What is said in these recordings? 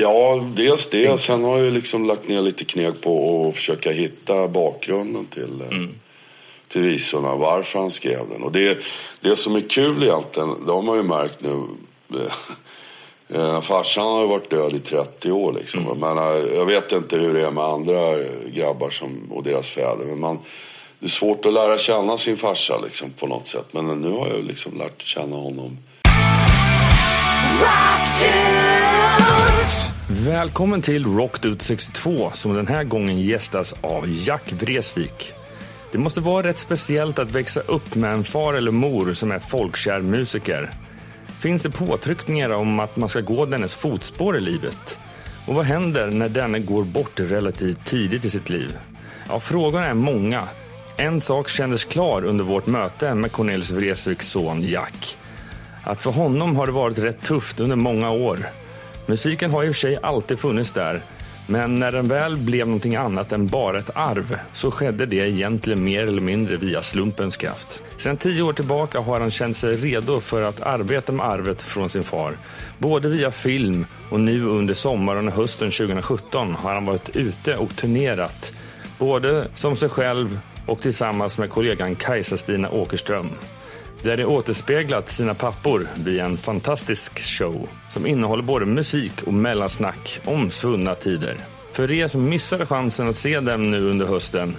Ja, dels det. Sen har jag liksom lagt ner lite kneg på att försöka hitta bakgrunden till, eh, mm. till visorna. Varför han skrev den. Och det, det som är kul egentligen, det har man ju märkt nu. Eh, farsan har ju varit död i 30 år liksom. Mm. Men, eh, jag vet inte hur det är med andra grabbar som, och deras fäder. Men man, det är svårt att lära känna sin farsa liksom, på något sätt. Men nu har jag liksom lärt känna honom. Välkommen till Rockdude 62 som den här gången gästas av Jack Vreeswijk. Det måste vara rätt speciellt att växa upp med en far eller mor som är folkkär musiker. Finns det påtryckningar om att man ska gå dennes fotspår i livet? Och vad händer när denne går bort relativt tidigt i sitt liv? Ja, frågorna är många. En sak kändes klar under vårt möte med Cornelis Vreeswijks son Jack. Att för honom har det varit rätt tufft under många år. Musiken har i och för sig alltid funnits där, men när den väl blev någonting annat än bara ett arv så skedde det egentligen mer eller mindre via slumpens kraft. Sedan tio år tillbaka har han känt sig redo för att arbeta med arvet från sin far. Både via film och nu under sommaren och hösten 2017 har han varit ute och turnerat. Både som sig själv och tillsammans med kollegan Kajsa-Stina Åkerström där de återspeglat sina pappor via en fantastisk show som innehåller både musik och mellansnack om svunna tider. För er som missade chansen att se dem nu under hösten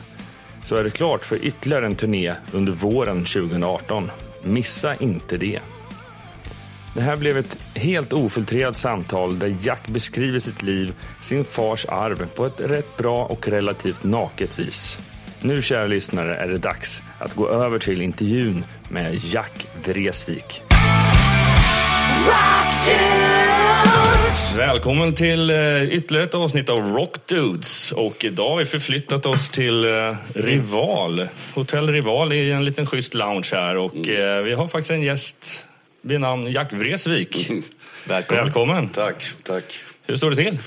så är det klart för ytterligare en turné under våren 2018. Missa inte det. Det här blev ett helt ofiltrerat samtal där Jack beskriver sitt liv, sin fars arv på ett rätt bra och relativt naket vis. Nu, kära lyssnare, är det dags att gå över till intervjun med Jack Vreeswijk. Välkommen till eh, ytterligare ett avsnitt av Rock Dudes. Och idag har vi förflyttat oss till eh, Rival. Hotell Rival i en liten schysst lounge här. Och mm. vi har faktiskt en gäst vid namn Jack Vreeswijk. Välkommen. Välkommen. Tack, tack. Hur står det till?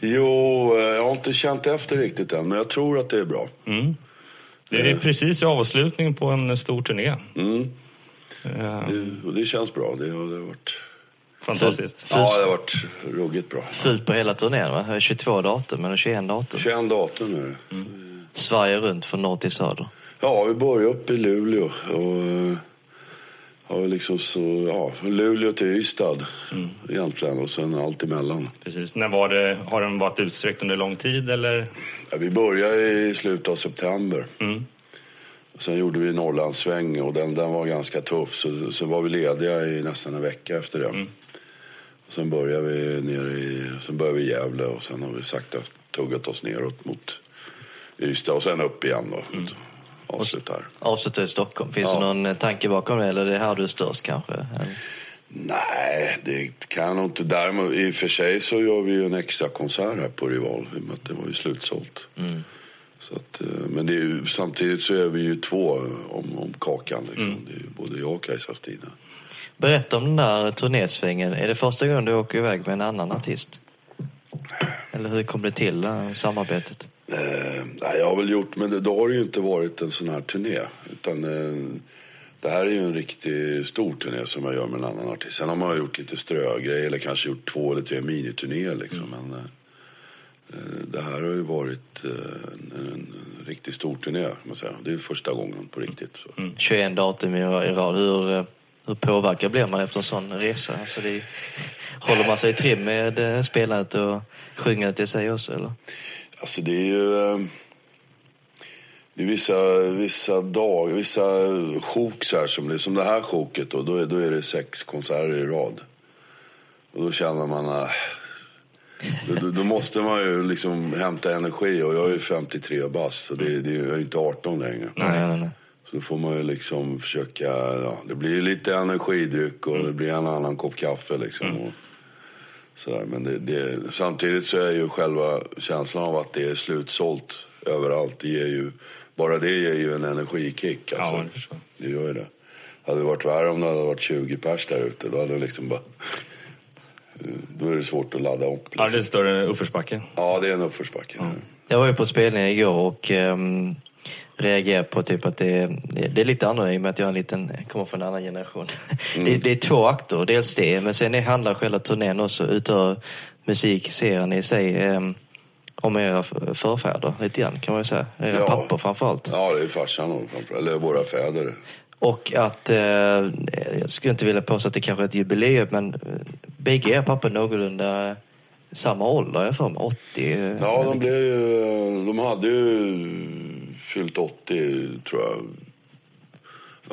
Jo, jag har inte känt efter riktigt än, men jag tror att det är bra. Mm. Det är precis i avslutningen på en stor turné. Mm. Ja. Det, och det känns bra. Det har, det har varit... Fantastiskt. Ja, det har varit ruggigt bra. Fullt på hela turnén va? 22 datum eller 21 datum? 21 datum är det. Mm. Sverige runt från norr till söder? Ja, vi börjar upp i Luleå. Och har liksom så, ja, Luleå till Ystad mm. egentligen och sen allt emellan. Precis. När var det, har den varit utsträckt under lång tid eller? Ja, vi började i slutet av september. Mm. Sen gjorde vi Norrlandssväng och den, den var ganska tuff. Så, så var vi lediga i nästan en vecka efter det. Mm. Och sen började vi nere i, sen började vi Gävle och sen har vi sakta tuggat oss neråt mot Ystad och sen upp igen då. Mm avslutar. Avslutar i Stockholm. Finns ja. det någon tanke bakom det eller är det här du är störst kanske? Nej, det kan nog inte. Däremot, I och för sig så gör vi ju en extra konsert här på Rival. Det var ju slutsålt. Mm. Så att, eh, men det är ju, samtidigt så är vi ju två om, om kakan. Liksom. Mm. Det är ju både jag och Kajsa Stina. Berätta om den där turnésvängen. Är det första gången du åker iväg med en annan artist? Eller hur kom det till, det samarbetet? Eh, jag har väl gjort, men det, då har det ju inte varit en sån här turné. Utan eh, det här är ju en riktigt stor turné som jag gör med en annan artist. Sen har man gjort lite strögrejer eller kanske gjort två eller tre miniturnéer liksom. Mm. Men eh, eh det här har ju varit eh, en, en, en, riktigt stor turné, man säga. Det är första gången på riktigt. Så. Mm. 21 datum i rad. Hur, eh, hur påverkad blir man efter en sån resa? Alltså det, håller man sig i trim med spelandet och sjungandet i sig också? Eller? Alltså det är ju... Eh, det är vissa, vissa dagar, vissa sjok så här, som, det, som det här sjoket då, då är, då är det sex konserter i rad. Och då känner man att äh, då, då, måste man ju liksom hämta energi och jag är ju 53 bast så det, det, jag är inte 18 längre. Nej, nej, nej. Så då får man ju liksom försöka, ja, det blir lite energidryck och mm. det blir en annan kopp kaffe liksom. Mm. Och, Sådär, men det, det, samtidigt så är ju själva känslan av att det är slutsålt överallt, det ger ju, bara det ger ju en energikick. Alltså. Ja, det gör ju det. Hade det varit värre om det hade varit 20 pers där ute, då hade det liksom bara... Då är det svårt att ladda upp. Liksom. Ja, det är en större uppförsbacke. Ja, det är en uppförsbacke. Ja. Jag var ju på spelning igår och um, reagerar på typ att det är, det är lite annorlunda i och med att jag är en liten, kommer från en annan generation. Mm. Det, det, är två akter, dels det, men sen handlar själva turnén också utav musik ser ni i sig eh, om era förfäder lite grann kan man ju säga. Era ja. pappor framförallt. Ja, det är farsan eller våra fäder. Och att, eh, jag skulle inte vilja påstå att det kanske är ett jubileum, men bägge era pappor någorlunda samma ålder, jag för mig, 80? Ja, de, blev ju, de hade ju fyllt 80, tror jag.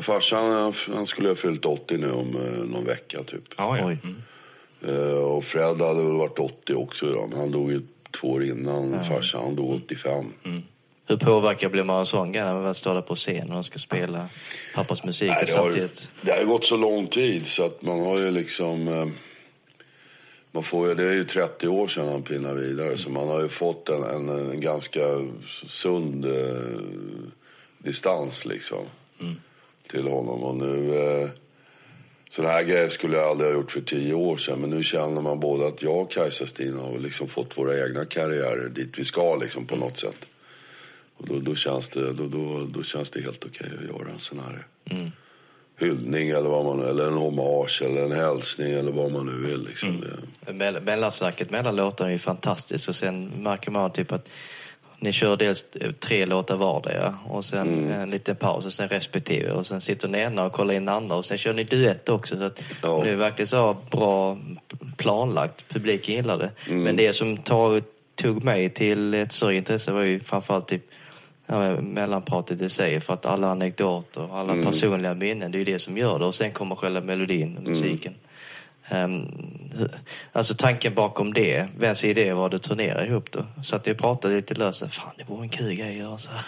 Farsan han skulle ha fyllt 80 nu om eh, någon vecka, typ. Ja, ja. Mm. Uh, och Fred hade väl varit 80 också idag, men han dog ju två år innan ja. farsan. Han dog 85. Mm. Hur påverkad blir man av sån grej när man står där på scen och ska spela pappas musik Nej, det, samtidigt? Har, det har gått så lång tid så att man har ju liksom... Eh, man får, det är ju 30 år sedan han pinnade vidare så man har ju fått en, en, en ganska sund eh, distans liksom mm. till honom. Och nu... Eh, sådana här grejer skulle jag aldrig ha gjort för tio år sedan. Men nu känner man både att jag och Kajsa-Stina har liksom fått våra egna karriärer dit vi ska liksom på något sätt. Och då, då, känns, det, då, då, då känns det helt okej att göra en sån här mm. Hyllning eller, vad man, eller en hommage eller en hälsning eller vad man nu vill. Liksom. Mm. Mellansnacket mellan låtarna är ju fantastiskt och sen märker man typ att ni kör dels tre låtar vardera och sen mm. en liten paus och sen respektive och sen sitter ni ena och kollar in andra och sen kör ni duett också. Så att ja. Det är verkligen så bra planlagt. Publiken gillar det. Mm. Men det som tar, tog mig till ett större intresse var ju framförallt typ mellanpratet i sig för att alla anekdoter, alla mm. personliga minnen, det är ju det som gör det och sen kommer själva melodin och mm. musiken. Um, alltså tanken bakom det, vems idé var det att turnera ihop då? Så att vi pratade lite löst, fan det vore en kul grej att göra så här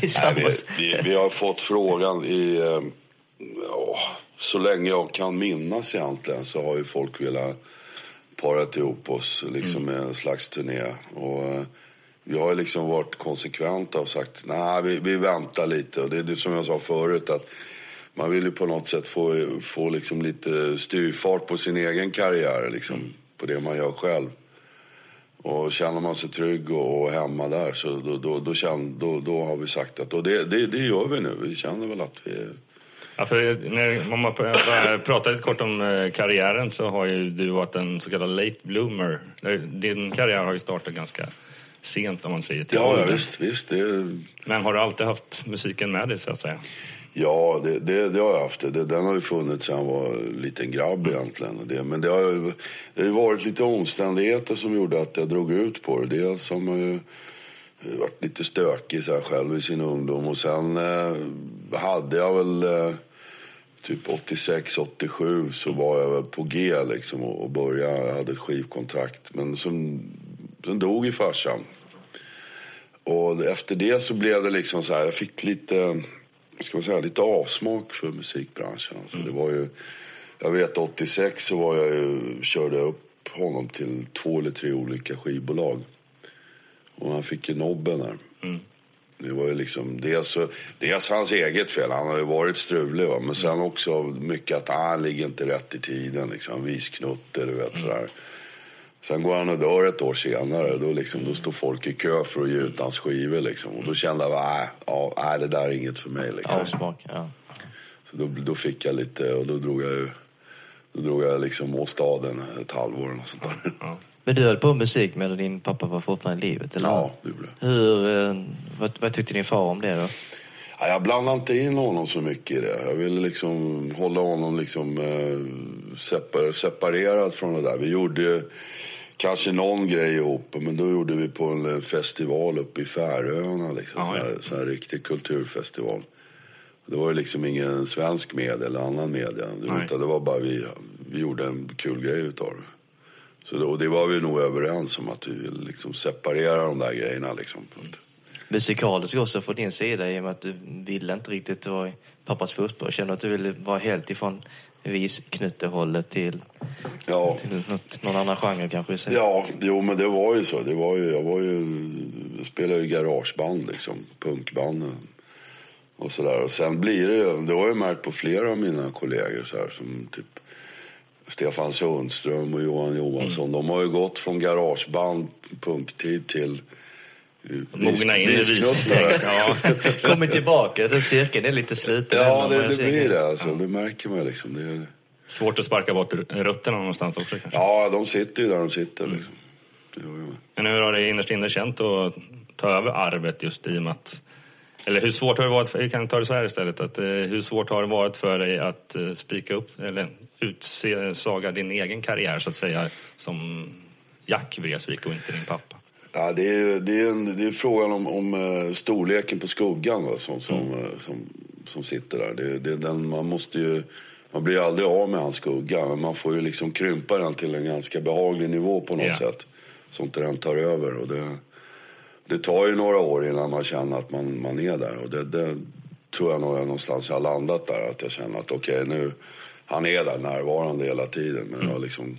tillsammans. Nej, vi, vi, vi, har fått frågan i, oh, så länge jag kan minnas egentligen så har ju folk velat parat ihop oss liksom mm. med en slags turné. Och, jag vi har liksom varit konsekventa och sagt nej, vi, vi väntar lite. Och det är det som jag sa förut att man vill ju på något sätt få, få liksom lite styrfart på sin egen karriär, liksom, mm. på det man gör själv. Och känner man sig trygg och, och hemma där så då, då, då, känner, då, då har vi sagt att och det, det, det gör vi nu. Vi känner väl att vi Ja, för när man pratar lite kort om eh, karriären så har ju du varit en så kallad late bloomer. Eh, din karriär har ju startat ganska sent om man säger till Ja, ja visst. visst det... Men har du alltid haft musiken med dig så att säga? Ja, det, det, det har jag haft. Det, den har ju funnits sedan jag var liten grabb egentligen. Det, men det har det har varit lite omständigheter som gjorde att jag drog ut på det. Dels har man ju varit lite stökig så här själv i sin ungdom och sen eh, hade jag väl eh, typ 86, 87 så var jag väl på G liksom och, och började, jag hade ett skivkontrakt. Men sen, sen dog ju farsan. Och efter det så blev det liksom så här, jag fick lite ska man säga, lite avsmak för musikbranschen. Alltså, mm. det var ju, jag vet 86 så var jag ju, körde jag upp honom till två eller tre olika skivbolag. Och han fick ju nobben där. Mm. Det var ju liksom dels, dels hans eget fel, han har ju varit strulig. Va? Men sen också mycket att ah, han ligger inte rätt i tiden. Liksom. Visknutte, du vet mm. sådär. Sen går han och dör ett år senare. Då, liksom, då står folk i kö för att ge ut hans skivor. Liksom. Och då kände jag att ja, nej, det där är inget för mig. Liksom. Avsmak, ja. Så då, då fick jag lite, och då drog jag ju, då drog jag liksom åstaden ett halvår och sånt där. Men du höll på med musik medan din pappa var fortfarande i livet? Eller? Ja, det gjorde Hur, eh, vad, vad tyckte din far om det då? Ja, jag blandade inte in honom så mycket i det. Jag ville liksom hålla honom liksom, eh, separ, separerad från det där. Vi gjorde kanske någon grej ihop, men då gjorde vi på en festival uppe i Färöarna. Liksom, Aha, ja. sån här, riktig kulturfestival. Det var liksom ingen svensk media eller annan media. Utan det var bara vi, vi gjorde en kul grej utav det. Så det, och det var vi nog överens om att vi ville liksom separera de där grejerna. Liksom. Musikaliskt också från din sida i och med att du ville inte riktigt vara i pappas fotboll. Kände att du ville vara helt ifrån visknuttehållet till, ja. till något, någon annan genre kanske? Ja, jo men det var ju så. Det var ju, jag var ju, jag spelade ju garageband liksom, punkbanden och sådär. Och sen blir det ju, det har jag märkt på flera av mina kollegor så här, som typ Stefan Sundström och Johan Johansson. Mm. De har ju gått från garageband, punktid till Mogna in i visgänget. Ja. Kommit tillbaka, den cirkeln är lite sluten. Ja, det, det blir det. Alltså. Det märker man liksom. Det, Svårt att sparka bort rötterna någonstans också kanske? Ja, de sitter ju där de sitter. Liksom. Men hur har det innerst inne känt att ta över arvet just i och med att eller hur svårt har det varit, för, vi kan ta det så här istället, att, eh, hur svårt har det varit för dig att eh, spika upp, eller utsaga din egen karriär så att säga, som Jack Vreeswijk och inte din pappa? Ja, det, är, det, är en, det är frågan om, om uh, storleken på skuggan va, som, som, mm. uh, som, som sitter där. Det, det, den, man, måste ju, man blir aldrig av med hans skugga, men man får ju liksom krympa den till en ganska behaglig nivå på något yeah. sätt. Så inte den tar över. Och det, det tar ju några år innan man känner att man, man är där. Och det, det tror jag nog är någonstans jag har landat där. Att jag känner att okej, okay, nu, han är där närvarande hela tiden. Men mm. jag, liksom,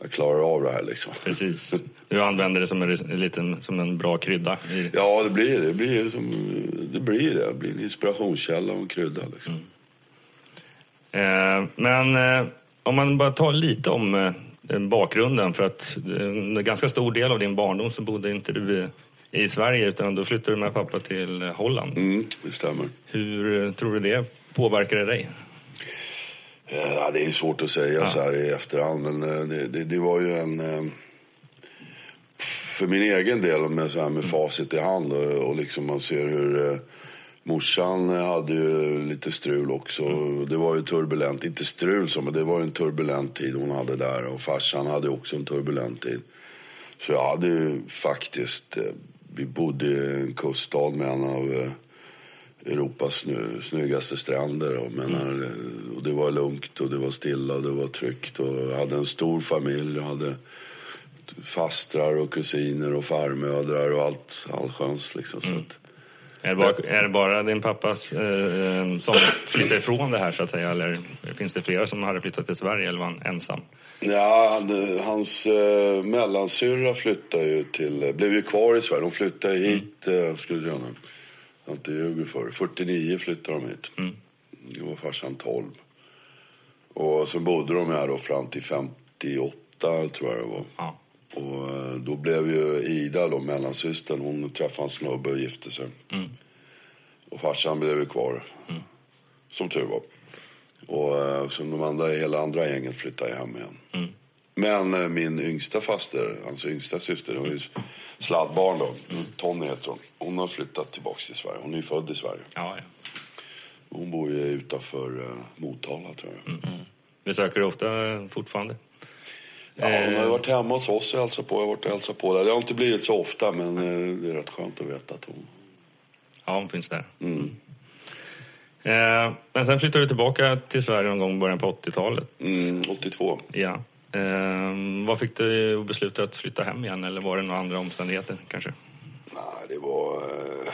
jag klarar av det här liksom. Precis. Du använder det som en, liten, som en bra krydda? I... Ja, det blir det. Blir som, det blir det. Det blir en inspirationskälla och en krydda. Liksom. Mm. Eh, men eh, om man bara tar lite om eh, bakgrunden för att en ganska stor del av din barndom så bodde inte du i Sverige utan då flyttade du med pappa till Holland. Mm, det stämmer. Hur tror du det påverkade dig? Ja, det är svårt att säga ja. så här i efterhand men eh, det, det, det, var ju en... Eh, för min egen del med, så här med facit i hand och, och liksom man ser hur eh, Morsan hade ju lite strul också. Mm. Det var ju turbulent, inte strul så, men det var en turbulent tid hon hade där. Och farsan hade också en turbulent tid. Så jag hade ju faktiskt, eh, vi bodde i en kuststad med en av eh, Europas snö, snyggaste stränder. Och, menar, mm. och det var lugnt och det var stilla och det var tryggt. Och jag hade en stor familj. Jag hade fastrar och kusiner och farmödrar och allt allsköns. Liksom, mm. så att, är det bara, är det bara din pappa eh, som flyttade ifrån det här så att säga? Eller finns det flera som hade flyttat till Sverige eller var han ensam? Ja, hans eh, mellansyrra flyttade ju till, blev ju kvar i Sverige. De flyttade hit, mm. eh, ska vi säga jag inte ljuger för 49 flyttade de hit. Mm. Då var farsan 12. Och så bodde de här då fram till 58 tror jag det var. Ja. Och eh, då blev ju Ida, då, mellansystern, hon träffade en snubbe och gifte sig. Mm. Och farsan blev ju kvar, mm. som tur var. Och eh, så de andra, hela andra gänget flyttade hem igen. Mm. Men eh, min yngsta faster, alltså yngsta syster, hon är sladdbarn då. Tony heter hon. Hon har flyttat tillbaka till Sverige. Hon är ju född i Sverige. Ja, ja. Hon bor ju utanför uh, Motala tror jag. Mm. Mm. Besöker du ofta fortfarande? Ja, hon har varit hemma hos oss och hälsat på. Jag har varit och hälsat på där. Det har inte blivit så ofta, men eh, det är rätt skönt att veta att hon... Ja, hon finns där. Mm. Eh, men sen flyttade du tillbaka till Sverige någon gång i början på 80-talet. Mm, 82. Ja. Eh, vad fick dig att besluta att flytta hem igen, eller var det några andra omständigheter kanske? Nej, det var... Eh...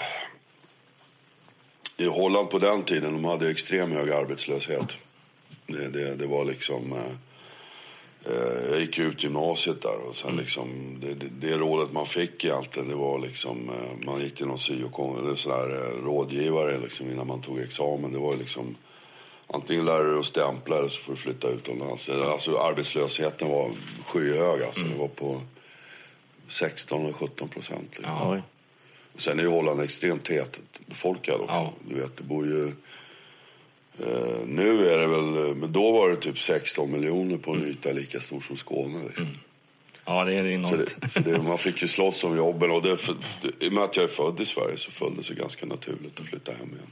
I Holland på den tiden, de hade extrem hög arbetslöshet. Det, det, det var liksom... Eh Eh, jag gick ut gymnasiet där och sen mm. liksom, det, det, det, rådet man fick egentligen det var liksom, man gick till någon syo eller sådär, rådgivare liksom innan man tog examen. Det var liksom, antingen lär du dig att stämpla eller så får du flytta utomlands. Alltså arbetslösheten var skyhög alltså. Mm. Det var på 16 17 procent. Liksom. Ja. Sen är ju Holland extremt tät befolkad också. Ja. Du vet, det bor ju Uh, nu är det väl, men då var det typ 16 miljoner på en mm. yta lika stor som Skåne. Liksom. Mm. Ja, det är enormt. Så det, så det, man fick ju slåss om jobben och det, för, i och med att jag är född i Sverige så föll det sig ganska naturligt att flytta hem igen.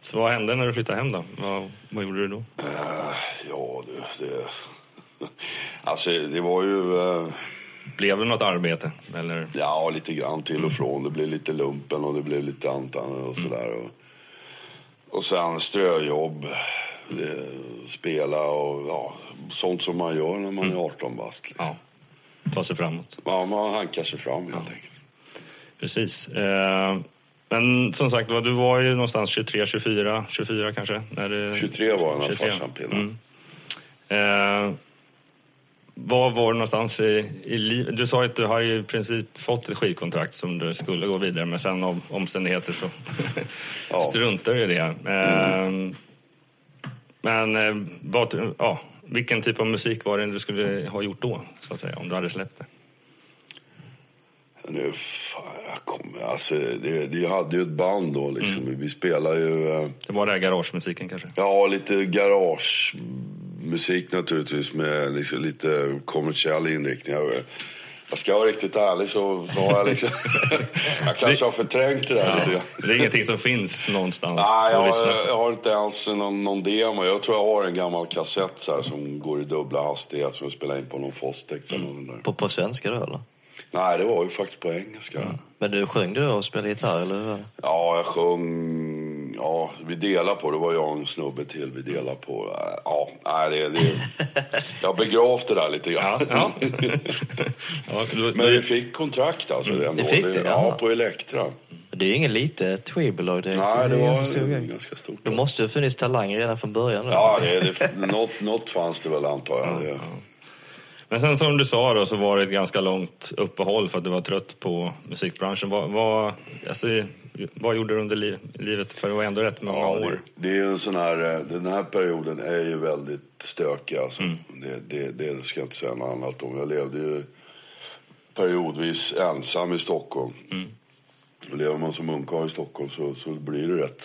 Så vad hände när du flyttade hem då? Vad, vad gjorde du då? Uh, ja, det, det... Alltså, det var ju... Uh... Blev det något arbete? Eller? Ja, lite grann till och från. Det blev lite lumpen och det blev lite antan och sådär. Mm. Och sen ströjobb, spela och ja, sånt som man gör när man mm. är 18 bast. Liksom. Ja. Ta sig framåt. Ja, man hankar sig fram helt ja. enkelt. Precis. Eh, men som sagt du var ju någonstans 23, 24, 24 kanske? När det... 23 var jag när farsan pillade. Mm. Eh, var var du någonstans i, i livet? Du sa att du har i princip fått ett skivkontrakt som du skulle gå vidare med. Sen av omständigheter så ja. struntar du i det. Mm. Men eh, vad, ja, vilken typ av musik var det du skulle ha gjort då, så att säga, om du hade släppt det? Nu, fan, jag kommer, alltså, det, det hade ju ett band då. Liksom. Mm. Vi spelade ju... Det var det här garagemusiken kanske? Ja, lite garage musik naturligtvis med liksom lite kommersiell inriktning. Jag, jag ska vara riktigt ärlig så, så har jag liksom... jag kanske har förträngt det där Ja, lite grann. det är ingenting som finns någonstans. Nej, jag, har- jag har inte ens någon, någon demo. Jag tror jag har en gammal kassett så här, som går i dubbla hastighet som jag spelar in på någon Fostex eller någon där. På, på svenska då eller? Nej, det var ju faktiskt på engelska. Men du sjöng du och spelade gitarr eller? det? Ja, jag sjöng... Ja, vi delar på det. var jag och en snubbe till vi delar på. Ja, nej, det, det, jag begravt det där lite grann. Ja. ja, du, Men vi fick kontrakt alltså. ändå. Ni fick det, ja. på Elektra. Det är ju inget litet skivbolag direkt. Nej, det är var ganska ganska stort. Då måste det ha funnits talanger redan från början. Då. Ja, det, det, något, något fanns det väl antar jag. Det, men sen som du sa då så var det ett ganska långt uppehåll för att du var trött på musikbranschen. Vad, vad, alltså, vad gjorde du under li, livet? För det var ändå rätt många Ja, år. det, det är en sån här, eh, den här perioden är ju väldigt stökig alltså. Det, det, det ska jag inte säga något annat om. Jag levde ju periodvis ensam i Stockholm. Och lever man som ungkarl i Stockholm så, så blir det rätt,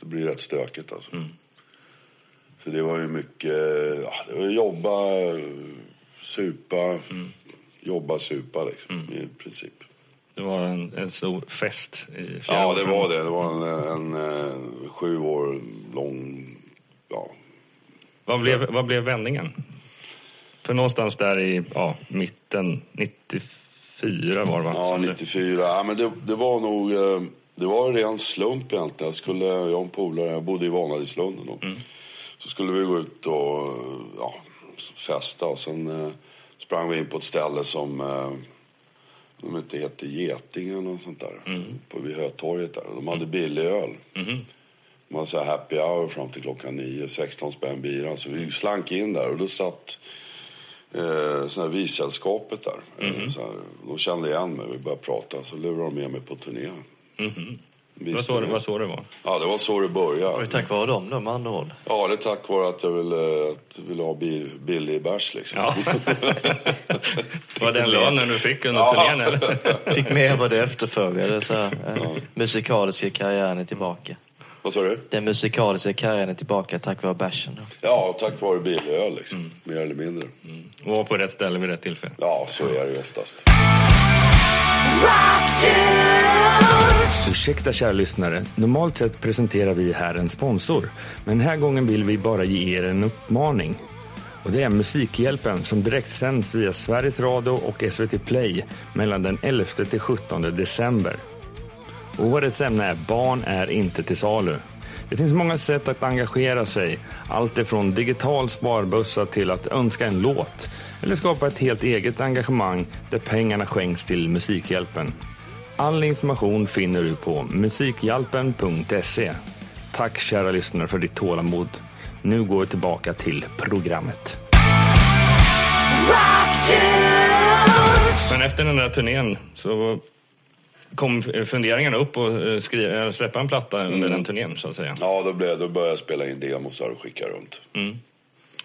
det blir rätt stökigt alltså. Så det var ju mycket, ja, det var jobba, supa, jobba, supa liksom i princip. Det var en, en stor fest i flera Ja, det var det. Det var en, en, eh, sju år lång... Ja. Vad blev, vad blev vändningen? För någonstans där i ja, mitten, 94 var det va? Ja, Som det- 94. Ja, men det, det var nog... eh, Det var en ren slump egentligen. Jag, skulle, jag och en polare, jag bodde i Vanadislund då. Så skulle vi gå ut och ja, festa och sen eh, sprang vi in på ett ställe som... Eh, de inte hette Getinge eller något sånt där. På vid Hötorget där. De hade billig öl. Mhm. De hade så happy hour fram till klockan nio, 16 spänn bira. Så vi slank in där och då satt eh, sån här vissällskapet där. Eh, så här, de kände igen mig, vi började prata. Så lurade de med mig på turné. Mhm. Visste Vad så, det, vad så det var? Ja, det var så det Var det började. tack vare dem då med andra ord? Ja, det är tack vare att jag ville, att jag ville ha bil, billig bärs liksom. Ja. var det den lönen du fick under Ja. turnén eller? Fick med vad du efterfrågade. Så eh, musikaliska karriären är tillbaka. Vad sa du? Den musikaliska karriären är tillbaka tack vare bärsen. Ja, tack vare billig öl liksom. Mm. Mer eller mindre. Och var på rätt ställe vid rätt tillfälle. Ja, så är det ju oftast. Ursäkta kära lyssnare, normalt sett presenterar vi här en sponsor. Men den här gången vill vi bara ge er en uppmaning. Och det är Musikhjälpen som direkt sänds via Sveriges Radio och SVT Play mellan den 11 till 17 december. Årets ämne är Barn är inte till salu. Det finns många sätt att engagera sig. Allt ifrån digital sparbössa till att önska en låt. Eller skapa ett helt eget engagemang där pengarna skänks till Musikhjälpen. All information finner du på musikhjälpen.se. Tack kära lyssnare för ditt tålamod. Nu går vi tillbaka till programmet. Men efter den där turnén så kom funderingarna upp och eh, skri- eller släppa en platta under den turnén så att säga. Ja, då, blev, då började jag spela in demos och skicka runt.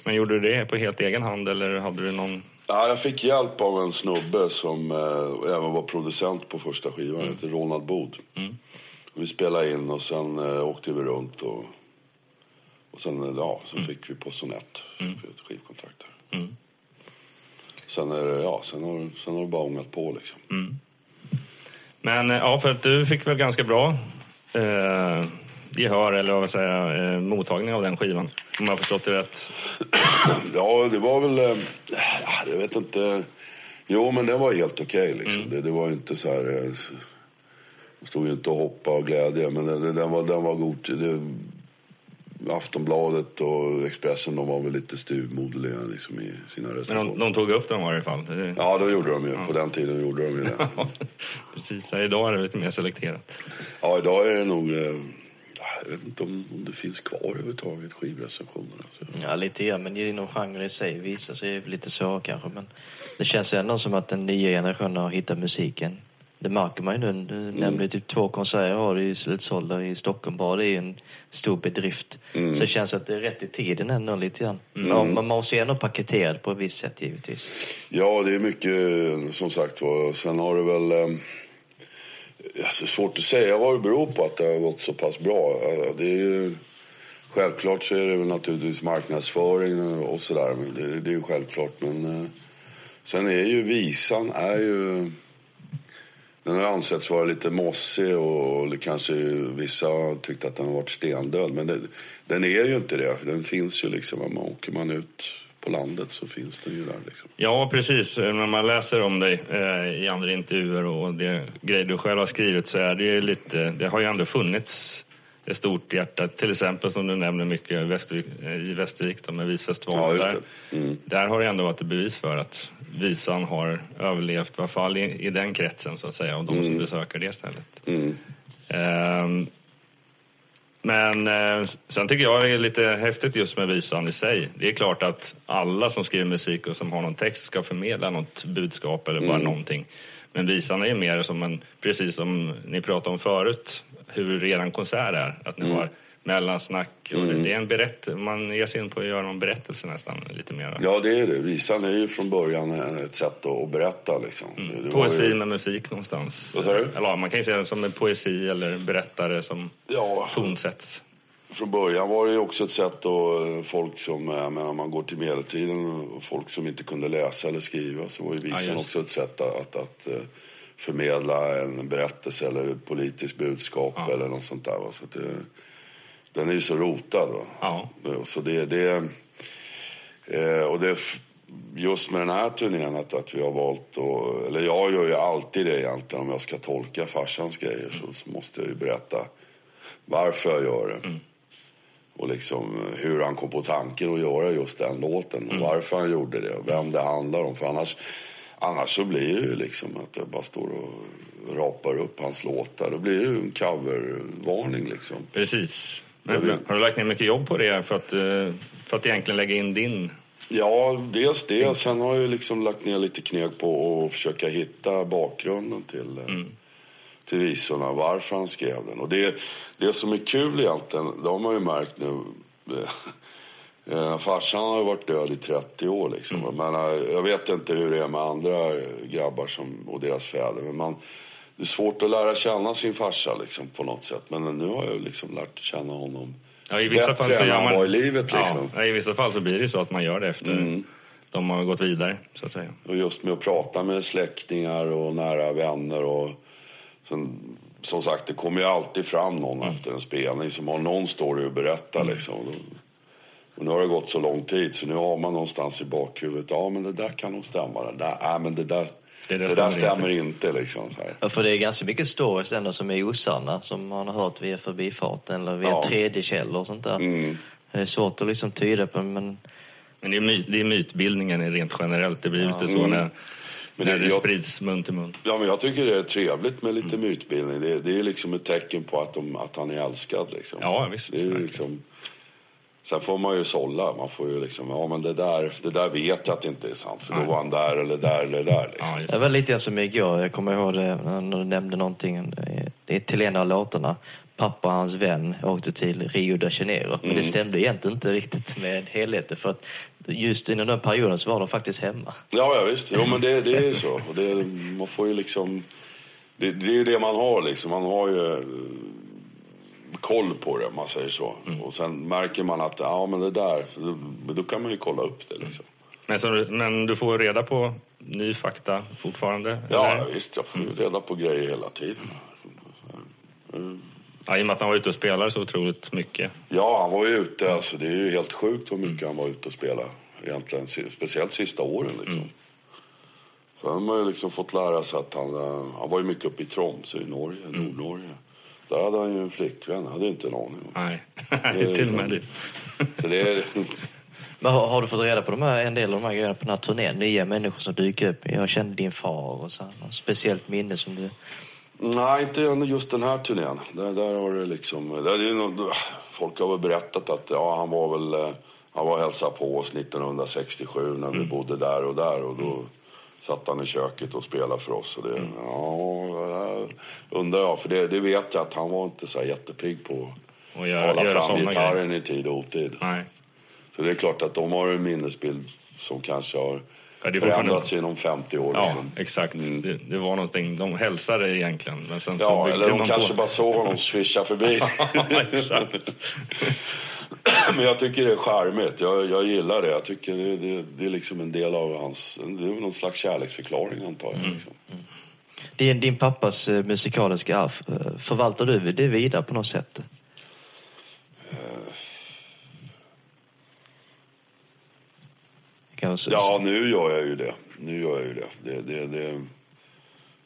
Men gjorde du det på helt egen hand eller hade du någon... Ja, jag fick hjälp av en snubbe som eh, även var producent på första skivan. Han heter Ronald Bod. Vi spelade in och sen eh, åkte vi runt. Och, och sen, eh, ja, sen fick vi på Sonett för ett skivkontrakt där. Sen, är det, ja, sen, har, sen har det bara ångat på liksom. Men eh, ja, för att du fick väl ganska bra eh, gehör eller vad säga, eh, mottagning av den skivan. Om jag har förstått det rätt. Ja, det var väl... Eh, jag vet inte. Jo, men det var helt okej. liksom. det, det var inte så här... Eh, jag stod ju inte och hoppade av glädje, men det, den, var, den var god. Det, Aftonbladet och Expressen de var väl lite styvmoderliga liksom, i sina Men recensioner. de, de tog upp den i varje fall. Det, Ja, då gjorde de ju. På den tiden gjorde de ju det. Precis, så idag är det lite mer selekterat. Ja, idag är det nog... Eh, jag vet inte om, om det finns kvar överhuvudtaget, skivrecensioner. Alltså. Ja, lite grann, men inom genren i sig visar sig lite så kanske. Men det känns ändå som att den nya generationen har hittat musiken. Det märker man ju nu. Du nämnde typ två konserter har du ju slutsålda i Stockholm bara. Det är en stor bedrift. Så det känns att det är rätt i tiden ändå lite grann. Man, man måste ju ändå paketera det på ett visst sätt givetvis. Ja, det är mycket som sagt var. Sen har det väl... Eh, alltså, svårt att säga vad det beror på att det har gått så pass bra. Eh, Det är ju Självklart så är det väl naturligtvis marknadsföring och sådär. Det, det är ju självklart. Men eh, sen är ju visan är ju... Den har ansetts vara lite mossig och kanske vissa tyckt att den har varit stendöd. Men det, den är ju inte det. Den finns ju liksom. Om man åker man ut på landet så finns den ju där. Liksom. Ja, precis. När man läser om dig eh, i andra intervjuer och det grejer du själv har skrivit så är det ju lite... Det har ju ändå funnits ett stort hjärta. Till exempel som du nämner mycket Västervik, i Västervik då, med visfestivalen. Ja, där, mm. där har det ändå varit ett bevis för att visan har överlevt, i alla fall i, i den kretsen så att säga, av de mm. som besöker det stället. Mm. Um, men eh, sen tycker jag det är lite häftigt just med visan i sig. Det är klart att alla som skriver musik och som har någon text ska förmedla något budskap eller bara mm. någonting. Men visan är mer som en, precis som ni pratade om förut, hur er konsert är. Att ni mm. har mellansnack. Och mm. Det är en berätt man ger sig in på att göra någon berättelse nästan. lite mer. Ja, det är det. Visan är ju från början ett sätt att berätta. Liksom. Mm. Poesi ju... med musik någonstans. Vad sa du? Eller, man kan ju säga det som en poesi eller berättare som ja. tonsätts. Från början var det också ett sätt då eh, folk som, eh, jag menar, man går till medeltiden folk som inte kunde läsa eller skriva så var ju visan ja, också ett sätt att, att, att eh, förmedla en berättelse eller ett politiskt budskap ja. eller något sånt där. Så det, den är ju så rotad. Va? Ja. Så det, det, eh, och det, just med den här turnén att, att vi har valt att, eller jag gör ju alltid det egentligen om jag ska tolka farsans grejer så, så måste jag ju berätta varför jag gör det. Mm. Och liksom hur han kom på tanken att göra just den låten och mm. varför han gjorde det och vem det handlar om. För annars, annars så blir det ju liksom att jag bara står och rapar upp hans låtar. Då blir det ju en covervarning liksom. Precis. Men, har du lagt ner mycket jobb på det för att, eh, för att egentligen lägga in din Ja, dels det. Sen har jag liksom lagt ner lite kneg på att försöka hitta bakgrunden till, eh, mm. till visorna, varför han skrev den. Och det, det som är kul egentligen, det har man ju märkt nu. Eh, farsan har ju varit död i 30 år liksom. Mm. Men jag vet inte hur det är med andra grabbar som, och deras fäder. Men man, det är svårt att lära känna sin farsa liksom, på något sätt. Men nu har jag liksom lärt känna honom ja, i vissa bättre fall så än han var i livet. Liksom. Ja, I vissa fall så blir det så att man gör det efter mm. de har gått vidare. Så att säga. Och just med att prata med släktingar och nära vänner. Och sen, som sagt, det kommer ju alltid fram någon mm. efter en spelning som har någon story att berätta. Mm. Liksom. Och nu har det gått så lång tid så nu har man någonstans i bakhuvudet, ja men det där kan nog stämma. Det där, ja, men det där det, det, det där stämmer inte. inte liksom, så här. Ja, för det är ganska mycket stories ändå som är osanna som man har hört via förbifarten eller via ja. tredje källor och sånt där. Mm. Det är svårt att liksom tyda på men... Men det är, myt, det är mytbildningen rent generellt. Det blir ja. lite så mm. när, men när det, jag, sprids mun till mun. Ja, men jag tycker det är trevligt med lite mm. mytbildning. Det, det är liksom ett tecken på att, de, att han är älskad. Liksom. Ja, visst. Det är liksom, Sen får man ju sålla. Man får ju liksom, ja men det där, det där vet jag att det inte är sant. För då var han där eller där eller där. Liksom. Ja, det var lite som igår. Jag kommer ihåg det när du nämnde någonting. Det är till en av låtarna. Pappa och hans vän åkte till Rio de Janeiro. Men det mm. stämde egentligen inte riktigt med helheten. För att just inom den perioden så var de faktiskt hemma. Ja, ja visst. Jo, men det, det är ju så. Och det, man får ju liksom... Det, det är ju det man har liksom. Man har ju koll på det, om man säger så. Mm. Och sen märker man att, ja men det där, då, då kan man ju kolla upp det liksom. Men, så, men du får reda på ny fakta fortfarande? Ja, eller? visst. Jag får mm. reda på grejer hela tiden. Mm. Ja, I och med att han var ute och spelade så otroligt mycket. Ja, han var ju ute. Alltså, det är ju helt sjukt hur mycket han var ute och spelade. Egentligen, speciellt sista åren. Liksom. Mm. Sen har man ju liksom fått lära sig att han, eh, han var ju mycket uppe i Tromsö i Norge, mm. Nordnorge. Där hade han ju en flickvän. hade inte en aning om. Nej, till och med det. Så det är... Men har, har, du fått reda på de här, en del av de här grejerna på den här turnén? Nya människor som dyker upp. Jag kände din far och så. Något speciellt minne som du... Nej, inte just den här turnén. Där, där har det liksom... Där är något, folk har väl berättat att ja, han var väl... Eh, han var hälsade på oss 1967 när vi mm. bodde där och där. Och då, mm satt han i köket och spelade för oss. Och det, mm. ja, undrar jag, för det, det, vet jag att han var inte så jättepigg på att göra, hålla göra fram gitarren grejer. i tid och otid. Nej. Så det är klart att de har en minnesbild som kanske har ja, förändrats inom 50 år. Ja, liksom. exakt. Mm. Det, det, var någonting, de hälsade egentligen. Men sen ja, så eller de kanske på... bara såg honom svischa förbi. Men jag tycker det är charmigt. Jag, jag gillar det. Jag tycker det, det, det är liksom en del av hans... Det är någon slags kärleksförklaring antar jag. Liksom. Din, din pappas eh, musikaliska arv, eh, förvaltar du det vidare på något sätt? Ja, nu gör jag ju det. Nu gör jag ju det. det, det, det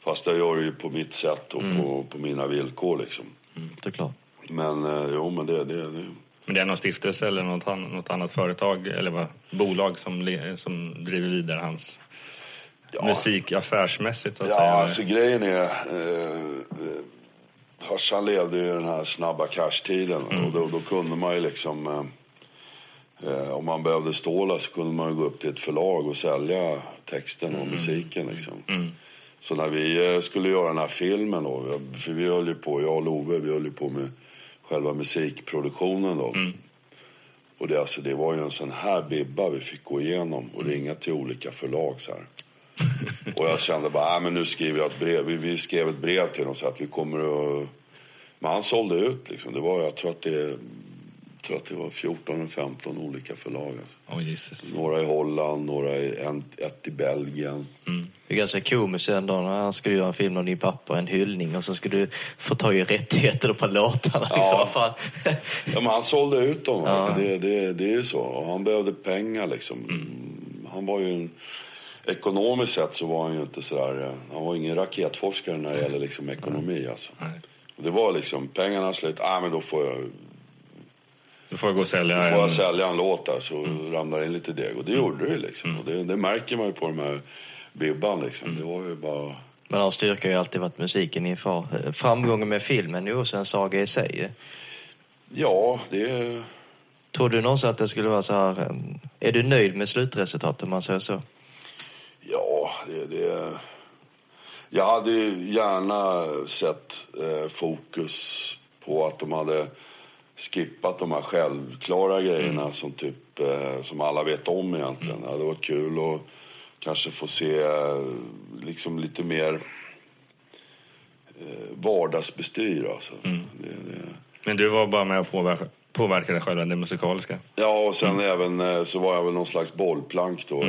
fast jag gör det ju på mitt sätt och på, på mina villkor liksom. Mm, såklart. Men eh, jo, men det... det, det Men det är någon stiftelse eller något, något annat företag eller vad, bolag som, som driver vidare hans Ja. musik affärsmässigt? Att Ja, säga. alltså grejen är... Eh, farsan levde ju i den här snabba cash-tiden. Och då, då kunde man ju liksom... Eh, eh, om man behövde stålar så kunde man gå upp till ett förlag och sälja texten och musiken. Liksom. Så när vi eh, skulle göra den här filmen då, för vi höll ju på, jag och Love, vi höll ju på med själva musikproduktionen då. Och det, alltså, det var ju en sån här bibba vi fick gå igenom och ringa till olika förlag så här. Och jag kände bara, äh, men nu skriver jag ett brev. Vi, vi skrev ett brev till dem så att vi kommer att... Men han sålde ut liksom. Det var, jag tror att det, tror att det var 14 eller 15 olika förlag. Alltså. Jesus. Några i Holland, några i, en, ett i Belgien. Det är ganska komiskt ändå när han skulle göra en film om din pappa, en hyllning och så ska du få ta i rättigheter på låtarna. Ja. Liksom. Fan? Ja, men han sålde ut dem. Ja. Det, det, det är ju så. Och han behövde pengar liksom. Han var ju en... Ekonomiskt sett så var han ju inte sådär... eh, Han var ingen raketforskare när det gäller liksom ekonomi alltså. Det var liksom, pengarna slut, ah, men då får jag, Du får gå och sälja då får jag sälja en låt där så ramlar det in lite deg. Och det gjorde det liksom. Och det, det märker man ju på de här bibban liksom. Det var ju bara... Men hans styrka har ju alltid varit musiken. Eh, Framgången med filmen är ju också en saga i sig. Ja, det... Tror du någonsin att det skulle vara så här... eh, Är du nöjd med slutresultatet om man säger så? Ja, det... det jag hade gärna sett eh, fokus på att de hade skippat de här självklara grejerna som typ eh, som alla vet om egentligen. Det hade varit kul att kanske få se eh, liksom lite mer eh, vardagsbestyr alltså. Det, det, Men du var bara med och påverka, påverkade själva det musikaliska? Ja, och sen även eh, så var jag väl någon slags bollplank då.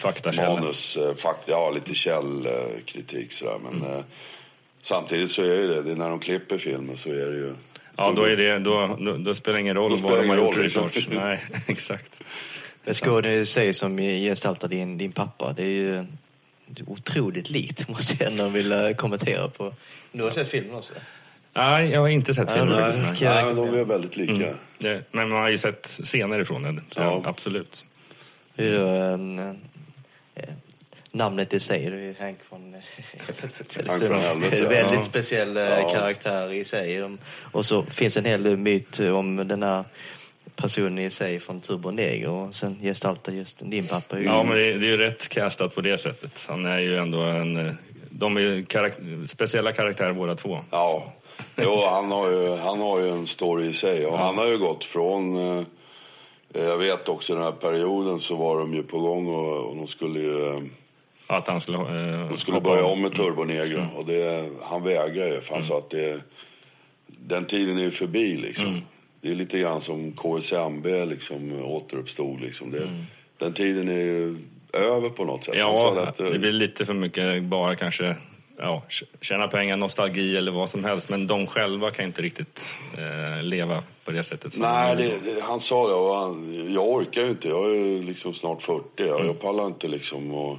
Faktakälla? manus, eh, fakt, ja lite källkritik sådär. Men eh, samtidigt så är det det, det är när de klipper filmen så är det ju... Ja, då, är det, då, då, då spelar det ingen roll vad de det har gjort research. Nej, exakt. Men skådespelaren i sig som gestaltar din, din pappa, det är ju otroligt likt måste jag ändå vilja kommentera på. Du har sett filmen också? Nej, jag har inte sett filmen. Ja, faktiskt, nej, nej. Nej, men de är väldigt lika. Det, men man har ju sett scener ifrån den, Ja. absolut. Det är namnet i sig, det är ju Hank från... Helvete, En väldigt ja. speciell eh, Ja. karaktär i sig. Och så finns en hel myt om den här personen i sig från Turbo Negro och sen gestaltar just din pappa. ju- Ja, men det, är- det är ju rätt castat på det sättet. Han är ju ändå en... eh, De är ju karak- speciella karaktärer båda två. Ja, jo, han, har ju, han har ju en story i sig. Och han har ju gått från... Eh, jag vet också den här perioden så var de ju på gång och, och de skulle ju... Eh, Att han skulle, eh, de skulle börja om med Turbo Negro. Och det, han vägrar ju för han sa att det, den tiden är ju förbi liksom. Det är lite grann som KSMB liksom återuppstod liksom. Det, Den tiden är ju över på något sätt. Ja, att, det blir lite för mycket bara kanske ja, tjäna pengar, nostalgi eller vad som helst. Men de själva kan inte riktigt eh, leva på det sättet. Nej, de- det, han sa det och han, jag orkar ju inte. Jag är liksom snart 40. Jag, jag pallar inte liksom att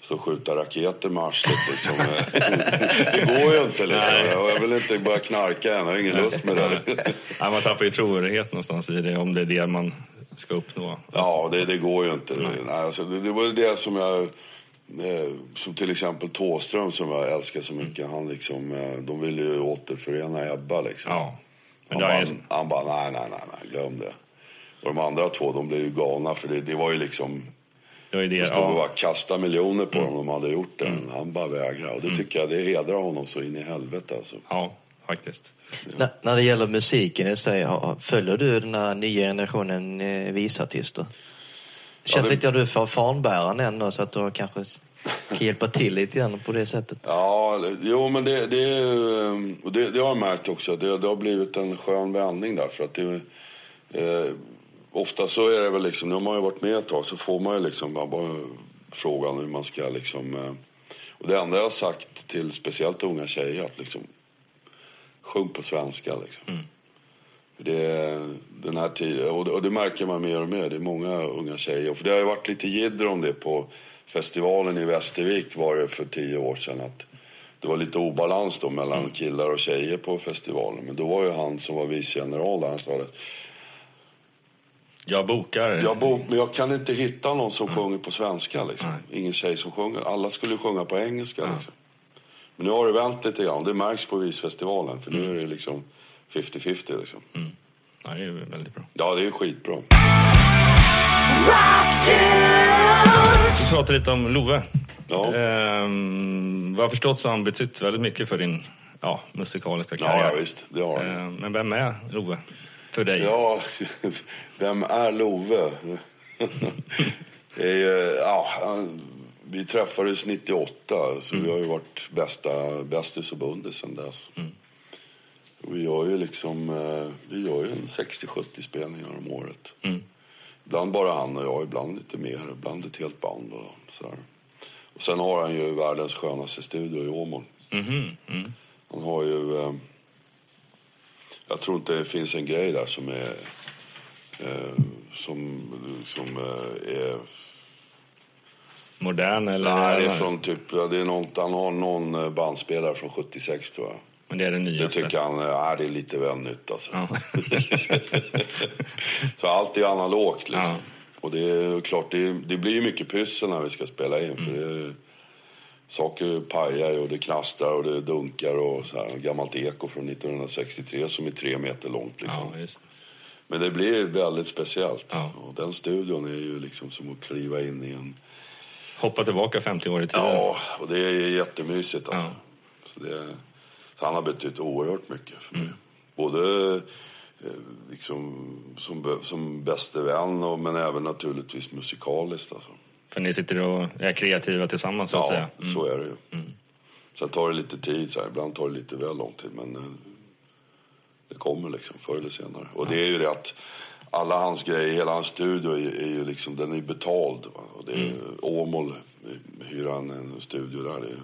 stå och skjuta raketer med arslet. Liksom. det går ju inte liksom. Nej. Jag, vill inte börja knarka än. Jag har ingen lust med det. Ja, man tappar ju trovärdighet någonstans i det, om det är det man ska uppnå. Ja, det, det går ju inte. Nej, alltså, det, det var det som jag... Eh, som till exempel Tåström som jag älskar så mycket. Han liksom, eh, de ville ju återförena Ebba liksom. Ja. Men Han bara, han bara, nej, nej, nej, nej, glöm det. Och de andra två, de blev ju galna för det, det var ju liksom... det De det. stod och Ja. bara kastade miljoner på dem om de hade gjort det. Men han bara vägrade. Och det tycker jag, det hedrar honom så in i helvete alltså. ja, faktiskt. När, när det gäller musiken i sig, följer du den här nya generationen eh, visartister? Känns Ja, det- lite att du är för fanbäraren ändå så att du kanske hjälpa till lite grann på det sättet. Ja, jo men det, det, och det, det har jag märkt också. Det, det har blivit en skön vändning där. För att det, eh, ofta så är det väl liksom, nu har man ju varit med ett tag så får man ju liksom bara frågan hur man ska liksom. Eh, och det enda jag har sagt till speciellt unga tjejer att liksom sjung på svenska liksom. Mm. Det, den här tiden, och det, och det, märker man mer och mer. Det är många unga tjejer. För det har ju varit lite jidder om det på festivalen i Västervik var det för tio år sedan. Att det var lite obalans då mellan mm. killar och tjejer på festivalen. Men då var ju han som var vicegeneral där, han sa det. Jag bokar. Jag, bok, men jag kan inte hitta någon som mm. sjunger på svenska. Liksom. Ingen tjej som sjunger. Alla skulle sjunga på engelska. Mm. Liksom. Men nu har det vänt lite grann. Det märks på Visfestivalen. För nu mm. är det liksom 50-50 liksom. Mm. Ja, det är väldigt bra. Ja, det är skitbra. Vi pratar lite om Love. Ja. Ehm, vad jag har förstått så har han betytt väldigt mycket för din ja, musikaliska karriär. Ja, visst. Det har han. Ehm, men vem är Love för dig? Ja, vem är Love? är, ja, vi träffades 98, så mm. vi har ju varit bästa bästis och bundis sedan dess. Mm. Vi gör ju liksom, eh, vi gör ju en 60-70 spelningar om året. Mm. Ibland bara han och jag, ibland lite mer, ibland ett helt band och sådär. Och sen har han ju världens skönaste studio i Åmål. Mm. Mm. Han har ju... Eh, jag tror inte det finns en grej där som är... Eh, som, som eh, är... Modern eller? Nej, det är från typ... Det är något, han har någon bandspelare från 76 tror jag. Men det är det nyaste? Det tycker han ja, det är lite väl nytt alltså. Ja. så allt är analogt liksom. Ja. Och det är klart, det, det blir ju mycket pyssel när vi ska spela in. Mm. För det, saker pajar och det knastrar och det dunkar och så här. Gammalt eko från 1963 som är tre meter långt liksom. Ja, Men det blir väldigt speciellt. Och den studion är ju liksom som att kliva in i en... Hoppa tillbaka 50 år i tiden. Ja, och det är jättemysigt alltså. Så det, så han har betytt oerhört mycket för mig. Mm. Både eh, liksom, som, som bäste vän och, men även naturligtvis musikaliskt. Alltså. För ni sitter och är kreativa tillsammans så att ja, säga? Ja, mm. så är det ju. Mm. Sen tar det lite tid, så här. ibland tar det lite väl lång tid men eh, det kommer liksom förr eller senare. Och ja. det är ju det att alla hans grejer, hela hans studio är, är ju liksom, den är betald. Va? Och det är mm. Åmål hyr han en studio där. Det är,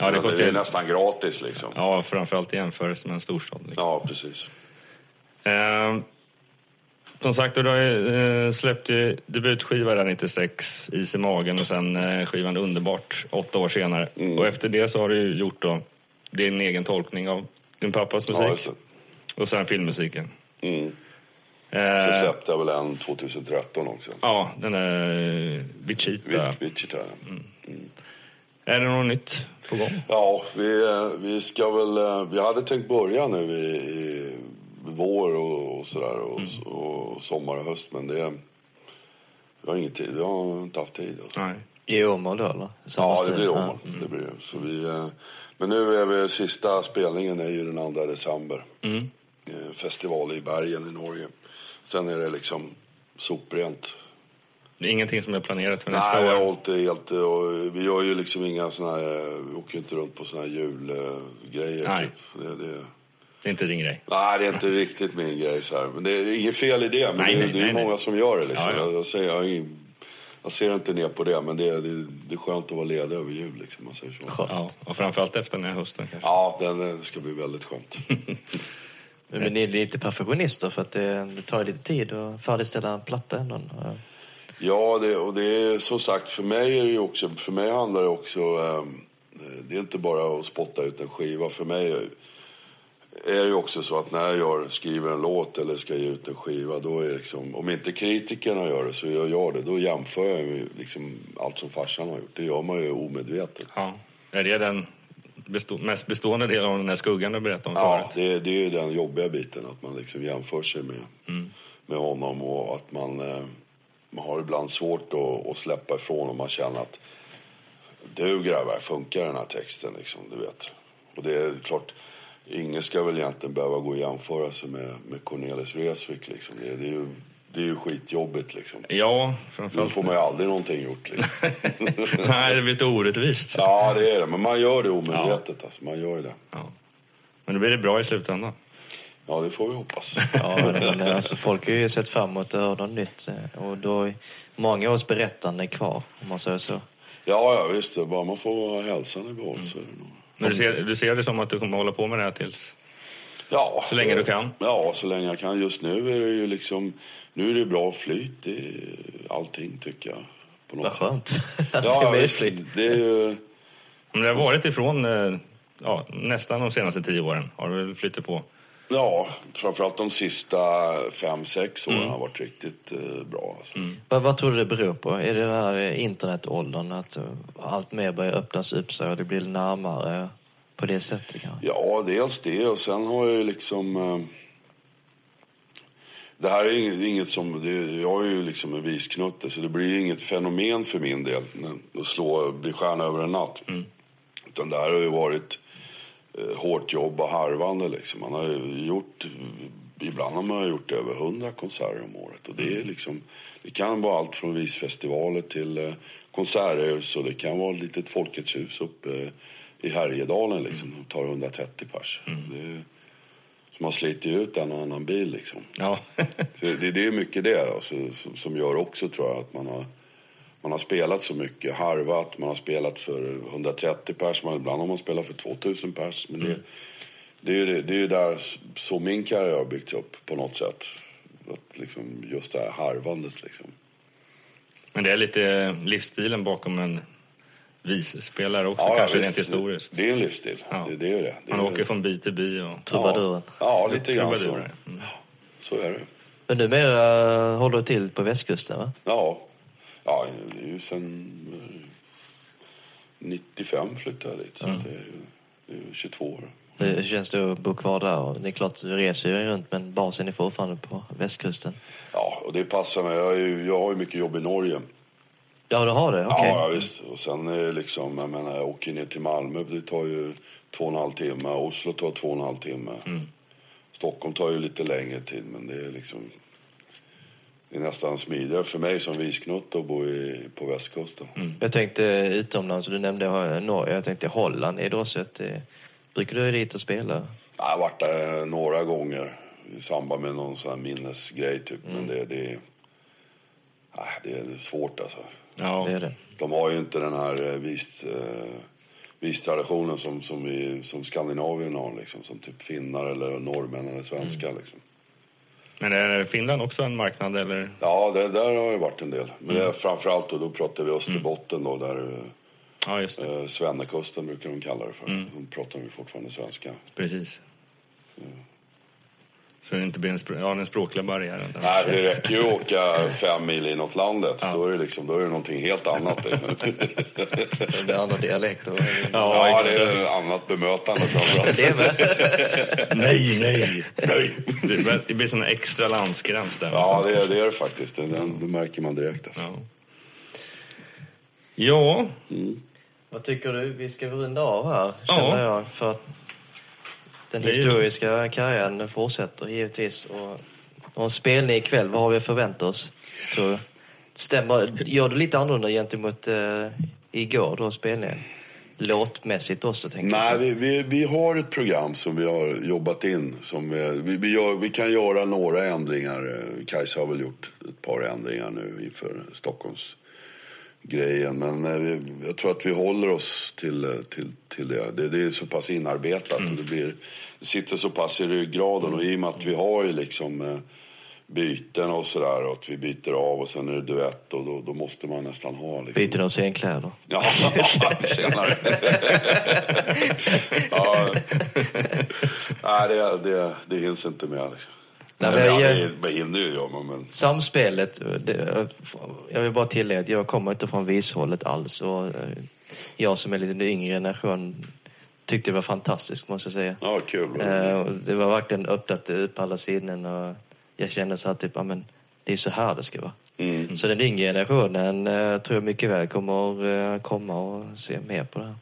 Ja, det, det är nästan gratis liksom. Ja, framförallt i jämförelse med en storstad. Liksom. Ja, precis. Eh, som sagt, du eh, släppt ju debutskiva där 96, Is i magen och sen eh, skivan Underbart åtta år senare. Mm. Och efter det så har du gjort då din egen tolkning av din pappas musik. Ja, och sen filmmusiken. Mm. Eh, så släppte jag väl en 2013 också. Ja, den är Vichita. Vichita, mm. Mm. Är det något nytt på gång? Ja, vi, vi ska väl... Vi hade tänkt börja nu i, i vår och, och sådär och, mm. och, sommar och höst men det... Vi har ingen tid. Vi har inte haft tid. Alltså. Nej. I Åmål då eller? ja, det blir Åmål. Mm. Det blir Så vi, men nu är vi... Sista spelningen är ju den 2 december. Mm. Eh, festival i Bergen i Norge. Sen är det liksom soprent det är ingenting som är planerat för nästa Nej, år? Nej, jag har det helt... Och vi gör ju liksom inga såna här... Vi åker inte runt på såna här julgrejer. Nej. Typ. Det, det, det, är inte din grej? Nej, det är inte riktigt min grej. Så här. Men det är inget fel i det. Men nej, det, nej, det är nej, många som gör det. Liksom. Ja, ja. Jag, säger, jag, jag, ser inte ner på det. Men det, det, det är skönt att vara ledig över jul. Liksom, man säger så. Ja, och framförallt efter den här hösten kanske? Ja, det ska bli väldigt skönt. men ni är lite perfektionister för att det, det tar lite tid att färdigställa en platta. Ändå. Ja, det, och det är som sagt för mig är det också, för mig handlar det också, eh, det är inte bara att spotta ut en skiva. För mig är det också så att när jag skriver en låt eller ska ge ut en skiva, då är liksom, om inte kritikerna gör det så gör jag det. Då jämför jag med liksom allt som farsan har gjort. Det gör man ju omedvetet. Ja. Är det den bestå, mest bestående delen av den här skuggan du berättade om Ja, det, det är ju den jobbiga biten, att man liksom jämför sig med, mm. med honom och att man eh, man har ibland svårt att, att släppa ifrån om man känner att du grabbar, funkar den här texten liksom, du vet. Och det är klart, ingen ska väl egentligen behöva gå och jämföra sig med, med Cornelis Vreeswijk liksom. Det, det är ju det är ju skitjobbigt liksom. Ja, Då framförallt. får man ju aldrig någonting gjort. Liksom. Nej, det blir lite orättvist. ja, det är det. Men man gör det omedvetet. Alltså. Man gör det. Ja. Men då blir det bra i slutändan. Ja, det får vi hoppas. Ja, men, alltså, folk har ju sett fram emot att höra något nytt. eh, Och då är många års berättande kvar, om man säger så. Ja, ja visst. Bara man får hälsan i behåll så är det nog... Men du ser, du ser det som att du kommer hålla på med det här tills... Ja, Så länge du kan? Ja, så länge jag kan. Just nu är det ju liksom... Nu är det bra flyt i allting, tycker jag. På något Vad skönt sätt. att Ja, det är visst, mysligt. det är ju... Men det har varit ifrån eh, ja, nästan de senaste tio åren. Har du väl flyttat på? Ja, framförallt de sista fem, sex åren Mm. har varit riktigt eh, bra. Alltså. Vad, vad tror du det beror på? Är det den här eh, internetåldern, att eh, allt mer börjar öppnas upp sig och det blir närmare på det sättet kanske? Ja, dels det och sen har jag ju liksom... Eh, det här är inget, inget som... Det, jag är ju liksom en visknutte så det blir inget fenomen för min del att slå, bli stjärna över en natt. Utan det här har ju varit hårt jobb och harvande liksom. Man har gjort... Ibland har man gjort över hundra konserter om året. Och det är liksom... Det kan vara allt från visfestivaler till eh, konserthus och det kan vara ett litet Folkets hus uppe eh, i Härjedalen liksom. De tar 130 pers. Det är, så man sliter ju ut en och annan bil liksom. Ja. Så det, det är mycket det alltså, som, som gör också tror jag att man har, man har spelat så mycket, harvat, man har spelat för 130 pers, man, ibland har man spelat för 2000 pers. Men det, det är ju det, det är ju där så min karriär har byggts upp på något sätt. Att liksom, just det här harvandet liksom. Men det är lite livsstilen bakom en visspelare också, Ja, ja, kanske visst. rent historiskt. Det, det är en livsstil. Ja. Det, det är det. det Man är, åker från by till by och... Trubaduren. Ja, ja lite grann så. Mm. Så är det. Men numera håller du till på västkusten, va? Ja, ja det är ju sen eh, 95 flyttade jag dit. Så det, är det är ju 22 år. Hur känns det att bo kvar där? Det är klart, du reser ju runt, men basen är fortfarande på västkusten. Ja, och det passar mig. Jag, ju, jag har ju mycket jobb i Norge. Ja, du har det? Okej. Ja, ja, visst. Och sen är liksom, jag menar, jag åker ner till Malmö. Det tar ju två och en halv timme. Oslo tar två och en halv timme. Stockholm tar ju lite längre tid, men det är liksom... Det är nästan smidigare för mig som visknutte att bo i, på västkusten. Jag tänkte utomlands, du nämnde Norge, jag tänkte Holland. Är det också ett... eh, Brukar du dit och spela? Jag har varit där några gånger i samband med någon sån här minnesgrej typ. Men det, det, nej, det är svårt alltså. Ja. Det är det. De har ju inte den här eh, vist, eh, vistraditionen som, som, vi, som Skandinavien har. Liksom, som typ finnar eller norrmän eller svenskar. Liksom. Men är Finland också en marknad eller? Ja, det, där har ju varit en del. Men det är framförallt då, då pratar vi Österbotten då. Där Ja, just det. eh, Svennekusten brukar de kalla det för. De pratar ju fortfarande svenska. Precis. Så det inte blir en, ja, den språkliga barriären. Nej, det räcker ju att åka fem mil inåt landet. Ja. Då, är det liksom, då är det någonting helt annat. Det. Det blir andra dialekter. Ja, Ja, det är ett annat bemötande framförallt. Det med. Nej, nej, nej. Det blir- sån extra landsgräns där. Ja, det är det, är det faktiskt. Det, det, det märker man direkt. Alltså. Ja. Ja, Vad tycker du? Vi ska runda av här, Ja. känner jag. För att den historiska karriären fortsätter givetvis. Och, en spelning ikväll, vad har vi att förvänta oss? Tror? Stämmer, gör du lite annorlunda gentemot eh, igår då, spelningen? Låtmässigt också, tänker Nej, jag. vi, vi, vi har ett program som vi har jobbat in. Som vi, vi, vi, gör, vi kan göra några ändringar. Eh, Kajsa har väl gjort ett par ändringar nu inför Stockholms grejen. Men eh, vi, jag tror att vi håller oss till, eh, till, till det. det. Det är så pass inarbetat och det, blir, det sitter så pass i ryggraden. Och i och med att vi har ju liksom eh, byten och sådär och att vi byter av och sen är det duett och då, då måste man nästan ha liksom. Byter de scenkläder? Ja, tjenare. ja. Nej, det, det, det hinns inte med. Liksom. Nej, Nej, men ja, jag- det, hinner ju jag, men-. Samspelet, det, jag vill bara tillägga att jag kommer inte från vishållet alls. Och eh, jag som är lite yngre generation tyckte det var fantastiskt måste jag säga. Ja, kul. Eh, Det var verkligen öppnat upp alla sinnen och jag kände så här typ, ja men det är så här det ska vara. Mm. Så den yngre generationen eh, tror jag mycket väl kommer komma och se mer på det här.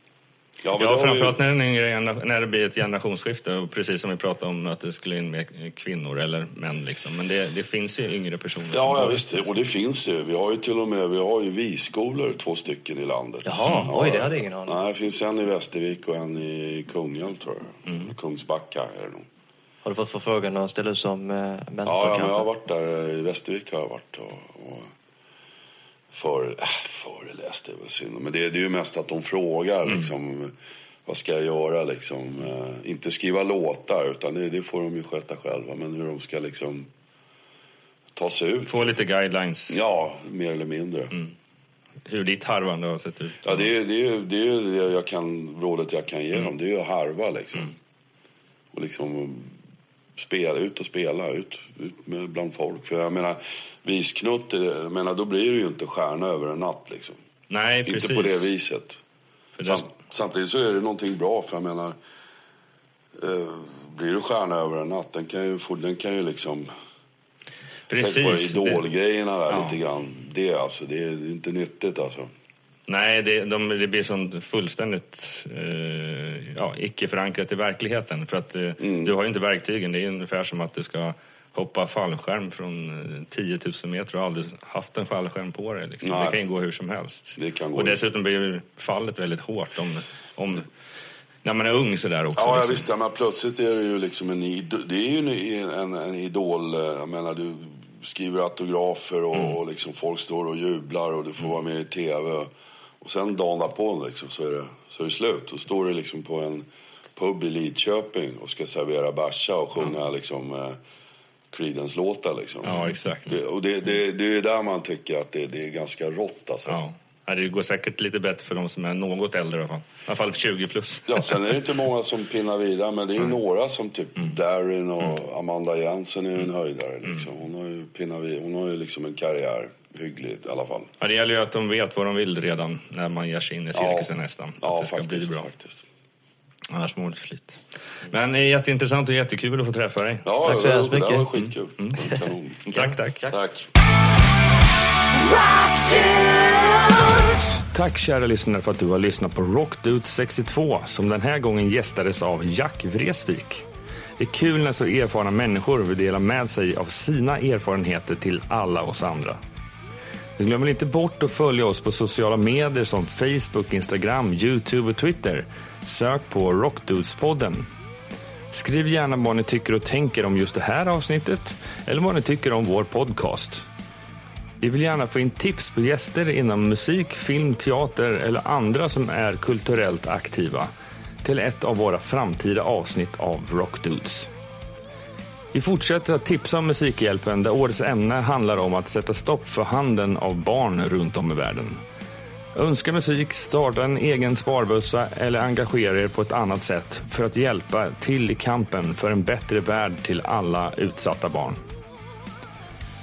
Ja, men Ja, framförallt ju- när, den yngre, när det blir ett generationsskifte. Och precis som vi pratade om att det skulle in med kvinnor eller män. Liksom. Men det, det finns ju yngre personer Ja, ja visst. Och det finns ju. Vi har ju till och med vi har ju visskolor, två stycken i landet. Jaha, Ja, oj, det hade jag ingen aning om. Nej, det finns en i Västervik och en i Kungälv, tror jag. Mm. Kungsbacka är det nog. Har du fått förfrågan att ställa ut som eh, mentor Ja, ja men jag har varit där. I Västervik har jag varit och, och för, äh, föreläst. Det väl synd. Men det, det är ju mest att de frågar Mm. liksom, vad ska jag göra liksom. Eh, inte skriva låtar, utan det, det får de ju sköta själva. Men hur de ska liksom ta sig ut. Få lite guidelines. Ja, mer eller mindre. Mm. Hur ditt harvande har sett ut. Ja, det är det, det, är det jag kan, rådet jag kan ge Mm. dem. Det är ju att harva liksom. Och liksom spela, ut och spela, ut, ut med, bland folk. För jag menar, visknutt, jag menar, då blir du ju inte stjärna över en natt liksom. Nej, precis. Inte på det viset. För det- Sam, samtidigt så är det någonting bra, för jag menar, eh, blir du stjärna över en natt, den kan ju, få, den kan ju liksom... precis. Tänk på idolgrejerna där Ja. lite grann. Det alltså, det är inte nyttigt alltså. Nej, det, de, det blir sånt fullständigt eh, ja, icke förankrat i verkligheten. För att eh, Mm. du har ju inte verktygen. Det är ungefär som att du ska hoppa fallskärm från eh, 10 000 meter och aldrig haft en fallskärm på dig. Liksom. Det kan ju gå hur som helst. Det kan gå och dessutom blir fallet väldigt hårt om, om när man är ung sådär också. Ja, liksom. visst. Ja, men plötsligt är det ju liksom en, det är ju en, en, en idol. eh, Jag menar, du skriver autografer och, Mm. och liksom folk står och jublar och du får vara med i tv. Och sen dagen därpå liksom, så, är det, så är det slut. Då står du liksom på en pub i Lidköping och ska servera bärsa och sjunga liksom, eh, Creedence-låtar. Liksom. Ja, exakt. Det, och det, det, det är där man tycker att det, det är ganska rått. Alltså. Ja. Ja, det går säkert lite bättre för de som är något äldre i alla fall. I alla fall 20 plus. Ja, sen är det inte många som pinnar vidare, men det är ju några som typ Darin och Amanda Jensen är en höjdare. Liksom. Hon har ju pinnat vid, hon har ju liksom en karriär, hyggligt i alla fall. Ja, det gäller ju att de vet vad de vill redan när man ger sig in i cirkusen nästan. Ja, att det ska faktiskt, bli bra. faktiskt. Annars mår det flyt. Men det är jätteintressant och jättekul att få träffa dig. Ja, Tack så hemskt mycket. Det var skitkul. Kanon. Tack, tack. Tack. Tack kära lyssnare för att du har lyssnat på Rockdude 62 som den här gången gästades av Jack Vreeswijk. Det är kul när så erfarna människor vill dela med sig av sina erfarenheter till alla oss andra. Glöm inte bort att följa oss på sociala medier som Facebook, Instagram, Youtube och Twitter. Sök på Rockdudespodden. Skriv gärna vad ni tycker och tänker om just det här avsnittet eller vad ni tycker om vår podcast. Vi vill gärna få in tips på gäster inom musik, film, teater eller andra som är kulturellt aktiva till ett av våra framtida avsnitt av Rockdudes. Vi fortsätter att tipsa om Musikhjälpen där årets ämne handlar om att sätta stopp för handeln av barn runt om i världen. Önska musik, starta en egen sparbössa eller engagera er på ett annat sätt för att hjälpa till i kampen för en bättre värld till alla utsatta barn.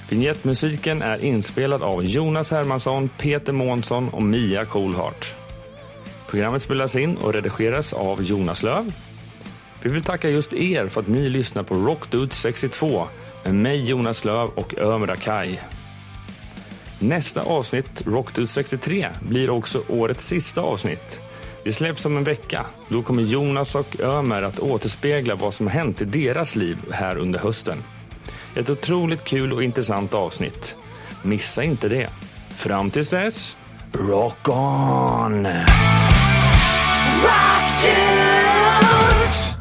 Vignettmusiken är inspelad av Jonas Hermansson, Peter Månsson och Mia Coolhart. Programmet spelas in och redigeras av Jonas Löv. Vi vill tacka just er för att ni lyssnar på Rockdude 62 med mig Jonas Löv och Ömer Akaj. Nästa avsnitt, Rockdude 63, blir också årets sista avsnitt. Det släpps om en vecka. Då kommer Jonas och Ömer att återspegla vad som har hänt i deras liv här under hösten. Ett otroligt kul och intressant avsnitt. Missa inte det. Fram tills dess, rock on! Rock dudes.